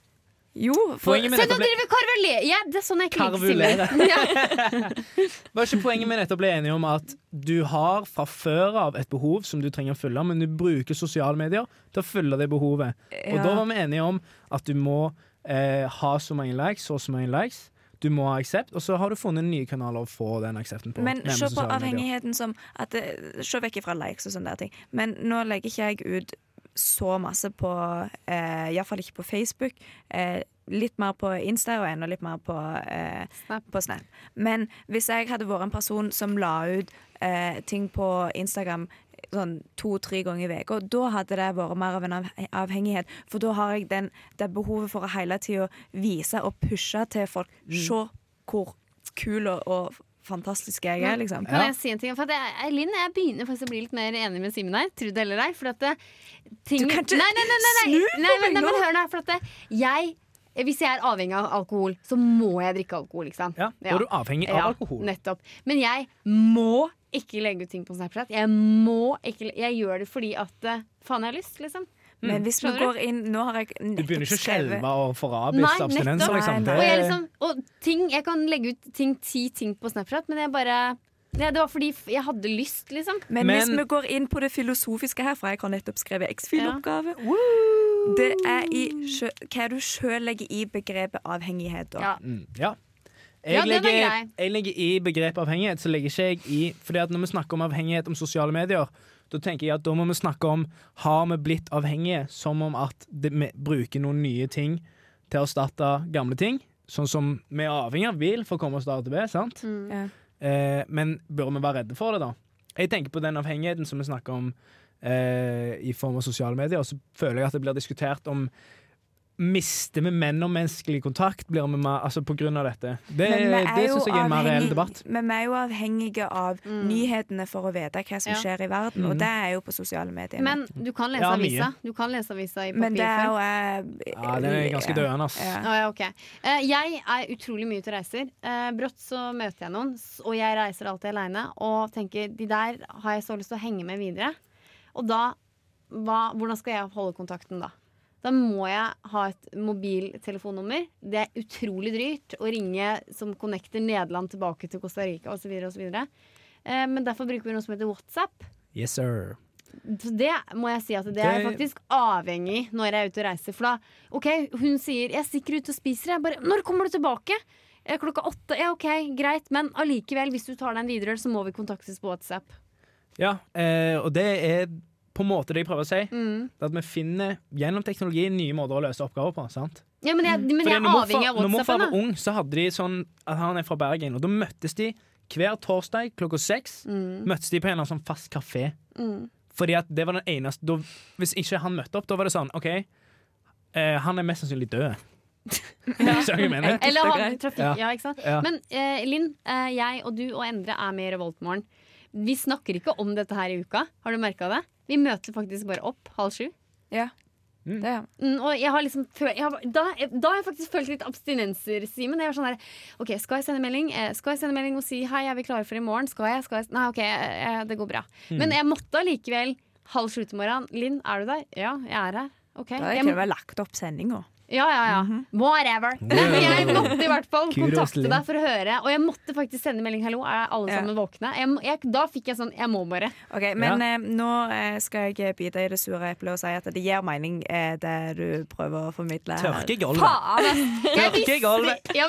Speaker 2: Jo, for,
Speaker 3: Poenget med
Speaker 1: Se, nå driver vi! Ja, det er sånn jeg
Speaker 3: Karvulere. Var ikke poenget med dette å bli enige om at du har fra før av et behov som du trenger å fylle, men du bruker sosiale medier til å fylle det behovet. Og da var vi enige om at du må eh, ha så mange likes, og så mange likes. Du må ha aksept, og så har du funnet nye kanaler å få den aksepten på.
Speaker 2: Men se på avhengigheten som at det, Se vekk fra likes og sånne der ting. Men nå legger ikke jeg ut så masse på eh, Iallfall ikke på Facebook. Eh, litt mer på Insta og enda litt mer på, eh,
Speaker 1: Snap.
Speaker 2: på Snap. Men hvis jeg hadde vært en person som la ut eh, ting på Instagram sånn to-tre ganger i uka, da hadde det vært mer av en avhengighet. For da har jeg den, det behovet for å hele tida vise og pushe til folk. Se hvor kul og, og fantastisk jeg er, liksom.
Speaker 1: Kan jeg si en ting? For at jeg, Linn, jeg begynner faktisk å bli litt mer enig med Simen her. Tro det eller ei. For at det, ting,
Speaker 2: Du kan ikke
Speaker 1: nei, nei, nei, nei, nei.
Speaker 2: snu på
Speaker 1: nei, men,
Speaker 2: meg
Speaker 1: nei, men
Speaker 2: nå.
Speaker 1: hør nå. For at det, jeg hvis jeg er avhengig av alkohol, så må jeg drikke alkohol. Liksom.
Speaker 3: Ja, da er du avhengig av
Speaker 1: Ja,
Speaker 3: alkohol.
Speaker 1: Nettopp. Men jeg må ikke legge ut ting på Snapchat. Jeg må ikke Jeg gjør det fordi at eh, faen, jeg har lyst, liksom.
Speaker 2: Men hvis
Speaker 1: man
Speaker 2: går inn Nå har jeg
Speaker 3: Du begynner ikke å skjelve og få
Speaker 1: Nei,
Speaker 3: rabies abstinenser, liksom.
Speaker 1: Og jeg, liksom, og ting, jeg kan legge ut ting, ti ting på Snapchat, men jeg bare ja, Det var fordi jeg hadde lyst, liksom.
Speaker 2: Men,
Speaker 3: Men-
Speaker 2: hvis vi går inn på det filosofiske her, for jeg har nettopp skrevet X-Fil-oppgave Det er i hva du sjøl legger i begrepet avhengighet. Da.
Speaker 1: Ja.
Speaker 3: mm, ja.
Speaker 1: Ja,
Speaker 3: Jeg,
Speaker 1: er
Speaker 3: legger, jeg legger i begrepet avhengighet, så legger ikke jeg i Fordi at når vi snakker om avhengighet om sosiale medier, da tenker jeg at da må vi snakke om Har vi blitt avhengige som om at det, vi bruker noen nye ting til å erstatte gamle ting? Sånn som vi er avhengig av bil for å komme oss til A til B, sant?
Speaker 2: Ja.
Speaker 3: Eh, men bør vi være redde for det, da? Jeg tenker på den avhengigheten som vi snakker om eh, i form av sosiale medier, og så føler jeg at det blir diskutert om Mister vi menneskelig kontakt blir vi mer, altså på grunn av dette? Det, det syns jeg er en mer reell debatt.
Speaker 2: Men vi er jo avhengige av nyhetene for å vite hva som
Speaker 1: Ja.
Speaker 2: skjer i verden, og det er jo på sosiale medier.
Speaker 1: Men du kan lese
Speaker 3: Ja,
Speaker 1: avisa. Du kan lese avisa i
Speaker 2: Men det er jo
Speaker 1: papirform.
Speaker 2: eh,
Speaker 3: Ja, den er ganske døende, ass.
Speaker 2: Ja.
Speaker 1: Oh, ja, ok. Eh, jeg er utrolig mye ute og reiser. Uh, brått så møter jeg noen, og jeg reiser alltid aleine og tenker de der har jeg så lyst til å henge med videre. Og da hva, Hvordan skal jeg holde kontakten da? Da må jeg ha et mobiltelefonnummer. Det er utrolig dyrt å ringe som connecter Nederland tilbake til Costa Rica osv. Eh, men derfor bruker vi noe som heter WhatsApp.
Speaker 3: Yes, sir.
Speaker 1: Så det må jeg si at det er jeg faktisk avhengig når jeg er ute og reiser. For da, OK, hun sier 'jeg stikker ut og spiser'. Jeg bare 'når kommer du tilbake?' «Eh, Klokka åtte. Ja, OK, greit. Men allikevel, hvis du tar deg en videre, så må vi kontaktes på WhatsApp.
Speaker 3: Ja, eh, og det er på en måte det jeg prøver å si.
Speaker 1: Mm.
Speaker 3: Det at vi finner gjennom teknologi nye måter å løse oppgaver på. sant?
Speaker 1: Ja, men jeg, men jeg er avhengig av
Speaker 3: Når morfar var ung, så hadde de sånn at han er fra Bergen, og da møttes de hver torsdag klokka seks.
Speaker 1: Mm.
Speaker 3: Møttes de på en eller annen sånn fast kafé. Fordi at det var den eneste da, Hvis ikke han møtte opp, da var det sånn OK, eh, han er mest sannsynlig død. Mener?
Speaker 1: Eller
Speaker 2: han,
Speaker 1: ha trafikk.
Speaker 3: Ja.
Speaker 1: Ja, ikke sant?
Speaker 3: Ja.
Speaker 1: Men eh, Linn, eh, jeg og du og Endre er med i Revoltmorgen. Vi snakker ikke om dette her i uka. Har du merka det? Vi møter faktisk bare opp halv sju.
Speaker 2: Ja.
Speaker 3: Mm.
Speaker 2: Det.
Speaker 1: Mm, og jeg har liksom jeg har, da, da har jeg faktisk følt litt abstinenser, Simen. Jeg var sånn der, ok, Skal jeg sende melding Eh, Skal jeg sende melding og si 'hei, er vi klare for i morgen'? Skal jeg? Skal jeg? Nei, ok, eh, det går bra.
Speaker 3: Mm.
Speaker 1: Men jeg måtte allikevel halv sju til morgenen. Linn, er du der? Ja, jeg er her. Okay.
Speaker 2: Da har
Speaker 1: Jeg
Speaker 2: jeg lagt opp sendinga.
Speaker 1: Ja, ja, ja. Whatever. Men jeg måtte i hvert fall kontakte deg for å høre. Og jeg måtte faktisk sende melding 'hallo, er alle
Speaker 2: Ja.
Speaker 1: sammen våkne?' Jeg, jeg, da fikk jeg sånn 'jeg må bare'.
Speaker 2: Ok, Men eh, nå eh, skal jeg bite i det sure eplet og si at det gir mening, eh, det du prøver å formidle.
Speaker 3: Tørke gulvet. Tørke gulvet.
Speaker 1: ja,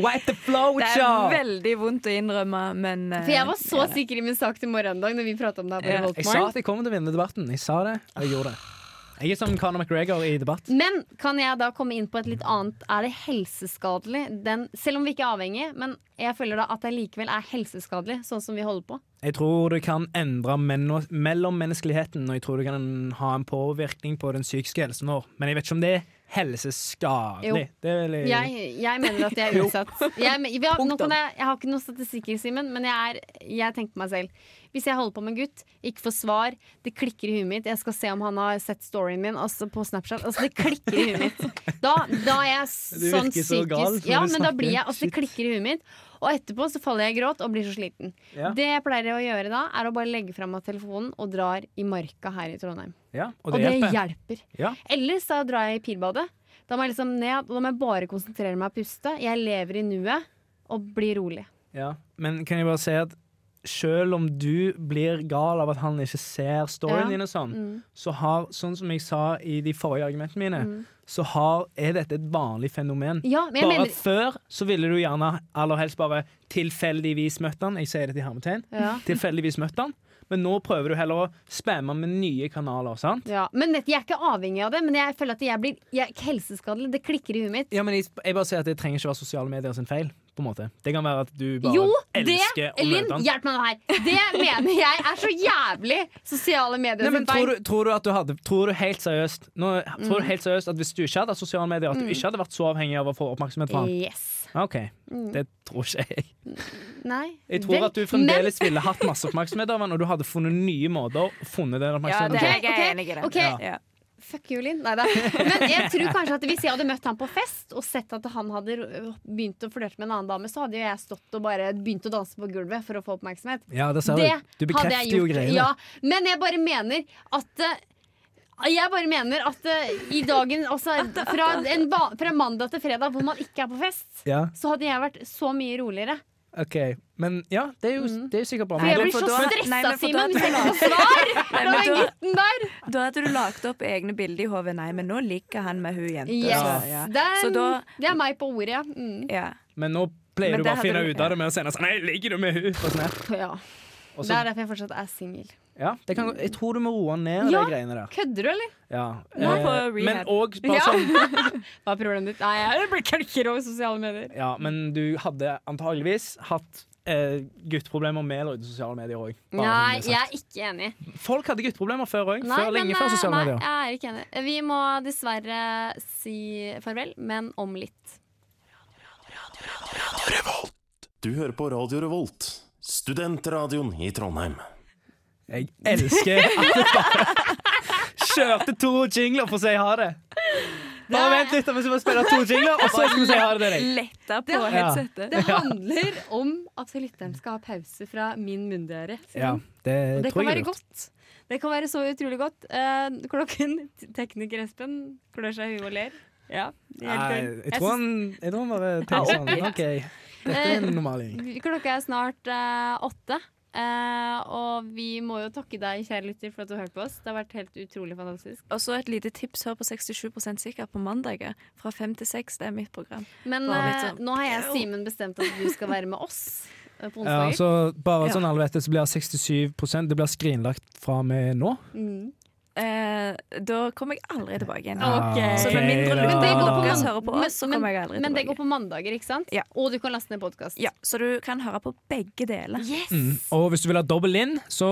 Speaker 3: Wipe the flow,
Speaker 2: Det er veldig vondt å innrømme, men eh,
Speaker 1: For jeg var så
Speaker 2: ja,
Speaker 1: sikker i min sak til morgendag når vi prata om det her på
Speaker 2: Ja,
Speaker 3: Jeg sa at jeg kom til å vinne debatten. Jeg sa det, og jeg gjorde det. Jeg er som Conor McGregor i debatt.
Speaker 1: Men kan jeg da komme inn på et litt annet Er det helseskadelig? Den, selv om vi ikke er avhengige, men jeg føler da at det likevel er helseskadelig, sånn som vi holder på.
Speaker 3: Jeg tror du kan endre mellommenneskeligheten, og jeg tror du kan ha en påvirkning på den psykiske helsen vår. Men jeg vet ikke om det er helseskadelig. Det er vel
Speaker 1: Jeg, jeg mener at jeg er utsatt. Jeg, vi har, jeg, jeg har ikke noen statistikker, Simen, men jeg, er, jeg tenker på meg selv. Hvis jeg holder på med en gutt, ikke får svar, det klikker i huet mitt, jeg skal se om han har sett storyen min altså på Snapchat. Altså, det klikker i huet mitt. Da, da er jeg sånn
Speaker 3: psykisk så gal
Speaker 1: Ja, men da blir jeg Altså, det klikker i huet mitt. Og etterpå så faller jeg i gråt og blir så sliten.
Speaker 3: Ja.
Speaker 1: Det jeg pleier å gjøre da, er å bare legge fra meg telefonen og drar i marka her i Trondheim.
Speaker 3: Ja, og det
Speaker 1: Og
Speaker 3: det hjelper. Ja.
Speaker 1: Ellers da drar jeg i pirbadet. Da må jeg liksom ned, og da må jeg bare konsentrere meg og puste. Jeg lever i nuet og blir rolig.
Speaker 3: Ja. Men kan jeg bare si at selv om du blir gal av at han ikke ser storyen
Speaker 1: Ja.
Speaker 3: din, og sånn,
Speaker 1: Mm.
Speaker 3: så har, sånn som jeg sa i de forrige argumentene mine, så har, er dette et vanlig fenomen.
Speaker 1: Ja,
Speaker 3: bare
Speaker 1: mener
Speaker 3: før så ville du gjerne aller helst bare tilfeldigvis møtt han. Jeg sier det til hermetegn.
Speaker 1: ja.
Speaker 3: Tilfeldigvis møtt han. Men nå prøver du heller å spamme med nye kanaler, sant?
Speaker 1: Ja, men Jeg er ikke avhengig av det, men jeg føler at jeg blir jeg er helseskadelig. Det klikker i huet mitt.
Speaker 3: Ja, men jeg, jeg bare sier at det trenger ikke være sosiale medier sin feil. På en måte. Det kan være at du bare
Speaker 1: Jo, det,
Speaker 3: elsker å
Speaker 1: Linn,
Speaker 3: møte han.
Speaker 1: hjelp meg nå her. Det mener jeg er så jævlig sosiale medier.
Speaker 3: Nei, men tror, du, tror du at du hadde Tror du helt seriøst Nå, Tror du helt seriøst at hvis du ikke hadde hatt sosiale medier, at du ikke hadde vært så avhengig av å få oppmerksomhet fra han?
Speaker 1: Yes.
Speaker 3: OK, det tror ikke jeg.
Speaker 1: Nei.
Speaker 3: Jeg tror
Speaker 1: Vel,
Speaker 3: at du fremdeles ville hatt masse oppmerksomhet av han, og du hadde funnet nye måter å funnet den
Speaker 2: Ja,
Speaker 3: oppmerksomheten
Speaker 2: det
Speaker 3: på.
Speaker 2: er jeg
Speaker 1: Ok,
Speaker 2: enig i. det.
Speaker 1: ok.
Speaker 2: Ja.
Speaker 1: Fuck you, Linn. Neida. Men jeg tror kanskje at hvis jeg hadde møtt han på fest og sett at han hadde begynt å flørte med en annen dame, så hadde jo jeg stått og bare begynt å danse på gulvet for å få oppmerksomhet.
Speaker 3: Ja, det ser
Speaker 1: Det
Speaker 3: du. Du bekrefter jo
Speaker 1: gjort.
Speaker 3: greiene.
Speaker 1: Ja, men jeg bare mener at eh, jeg bare mener at uh, i dagen altså, fra, en, ba- fra mandag til fredag hvor man ikke er på fest,
Speaker 3: Ja,
Speaker 1: så hadde jeg vært så mye roligere.
Speaker 3: OK. Men ja, det er jo, det er jo sikkert bra. Nei,
Speaker 1: jeg blir så stressa,
Speaker 2: men
Speaker 1: Simen, hvis jeg ikke får svar fra den gutten der.
Speaker 2: Da hadde du lagt opp egne bilder i hodet. Nei, men nå ligger han med hun jenta.
Speaker 1: Yes.
Speaker 2: så, ja. Så da
Speaker 1: det er meg på ordet, ja. Mm.
Speaker 2: ja.
Speaker 3: Men nå pleier
Speaker 2: Men
Speaker 3: du bare å finne ut av det med å sende sånn Nei, ligger du med hun på Snap?
Speaker 1: ja.
Speaker 3: Og
Speaker 1: Det er derfor jeg fortsatt er singel.
Speaker 3: Ja, det kan, jeg tror du må roe ned
Speaker 1: Ja.
Speaker 3: de greiene der.
Speaker 1: Kødder du, eller?
Speaker 3: Ja. Eh,
Speaker 2: på
Speaker 3: men òg bare
Speaker 1: Ja.
Speaker 3: sånn
Speaker 1: Hva er problemet ditt? Nei, jeg blir kalker over sosiale medier.
Speaker 3: Ja, men du hadde antageligvis hatt eh, gutteproblemer med eller uten sosiale medier òg.
Speaker 1: Nei, jeg er ikke enig.
Speaker 3: Folk hadde gutteproblemer før òg. Før, lenge
Speaker 1: men,
Speaker 3: før
Speaker 1: eh,
Speaker 3: sosiale
Speaker 1: nei,
Speaker 3: medier.
Speaker 1: jeg er ikke enig. Vi må dessverre si farvel, men om litt.
Speaker 8: Du hører på Radio Revolt, studentradioen i Trondheim.
Speaker 3: Jeg elsker at du bare kjørte to jingler for å si ha det. Bare vent litt, vi skal bare spille to jingler, og så skal vi si ha det til deg.
Speaker 2: Letta på
Speaker 1: Det-
Speaker 2: headsetet.
Speaker 1: Det handler om at lytteren skal ha pause fra min munndøre.
Speaker 3: Ja, det,
Speaker 1: Og det
Speaker 3: tror
Speaker 1: kan
Speaker 3: jeg
Speaker 1: være godt. Det kan være så utrolig godt. Uh, klokken Tekniker Espen klør seg i huet og ler. Ja,
Speaker 3: Nei, jeg tror han, jeg tror han bare tenker sånn OK, dette er en normal gjeng.
Speaker 1: Eh, Klokka er snart uh, åtte. Uh, og vi må jo takke deg, kjære lytter, for at du har hørt på oss. Det har vært helt utrolig fantastisk.
Speaker 2: Og så et lite tips. Hør på 67% sikker på mandager. Fra fem til seks. Det er mitt program.
Speaker 1: Men eh,
Speaker 2: sånn-
Speaker 1: nå har jeg Simen bestemt at du skal være med oss på onsdager.
Speaker 3: Ja, så bare sånn alle vet det, så blir 67% Det blir skrinlagt fra og med nå.
Speaker 1: Mm.
Speaker 2: Eh, da kommer jeg aldri tilbake igjen.
Speaker 1: Okay.
Speaker 2: Så med mindre
Speaker 3: da.
Speaker 1: Men det går på
Speaker 2: hører på
Speaker 1: men-
Speaker 2: oss, så kommer jeg aldri
Speaker 1: Men det går på mandager, ikke sant?
Speaker 2: Ja.
Speaker 1: Og du kan laste ned podkast.
Speaker 2: Ja, så du kan høre på begge deler.
Speaker 1: Yes!
Speaker 3: Mm. Og hvis du vil ha dobbel inn, så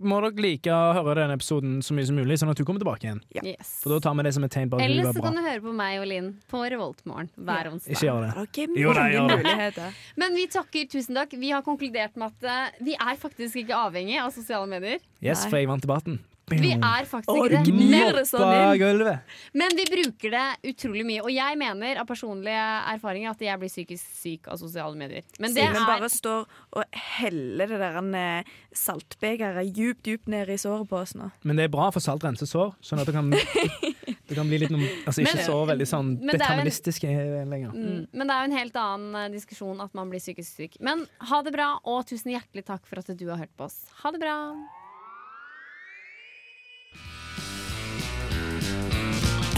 Speaker 3: må dere like å høre denne episoden så mye som mulig, sånn at du kommer tilbake igjen.
Speaker 1: yes.
Speaker 3: For da tar vi det som et tegn på at du
Speaker 1: Ellers
Speaker 3: var
Speaker 1: så
Speaker 3: bra.
Speaker 1: kan du høre på meg og Linn på Revoltmorgen hver
Speaker 2: Ja.
Speaker 1: onsdag.
Speaker 3: Ikke gjør det.
Speaker 2: Det er
Speaker 3: Jo, nei, gjør det.
Speaker 1: Men vi takker, tusen takk. Vi har konkludert med at eh, vi er faktisk ikke avhengig av sosiale medier.
Speaker 3: Yes,
Speaker 2: Nei.
Speaker 3: for jeg vant debatten.
Speaker 1: Vi er faktisk ikke det.
Speaker 2: gnir det sånn inn.
Speaker 1: men vi bruker det utrolig mye. Og jeg mener av personlige erfaringer at jeg blir psykisk syk av sosiale medier. Men det
Speaker 2: Simen
Speaker 1: er
Speaker 2: bare står og heller det der eh, saltbegeret djupt, djupt ned i såret på oss nå.
Speaker 3: Men det er bra for salt renser sår, sånn at det kan, det kan bli litt noe, altså ikke
Speaker 1: Men-
Speaker 3: så veldig sånn
Speaker 1: er
Speaker 3: deterministisk lenger.
Speaker 1: Mm, men det er jo en helt annen eh, diskusjon at man blir psykisk syk. Men ha det bra, og tusen hjertelig takk for at du har hørt på oss. Ha det bra.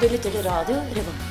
Speaker 5: du lytter til radio Revolt.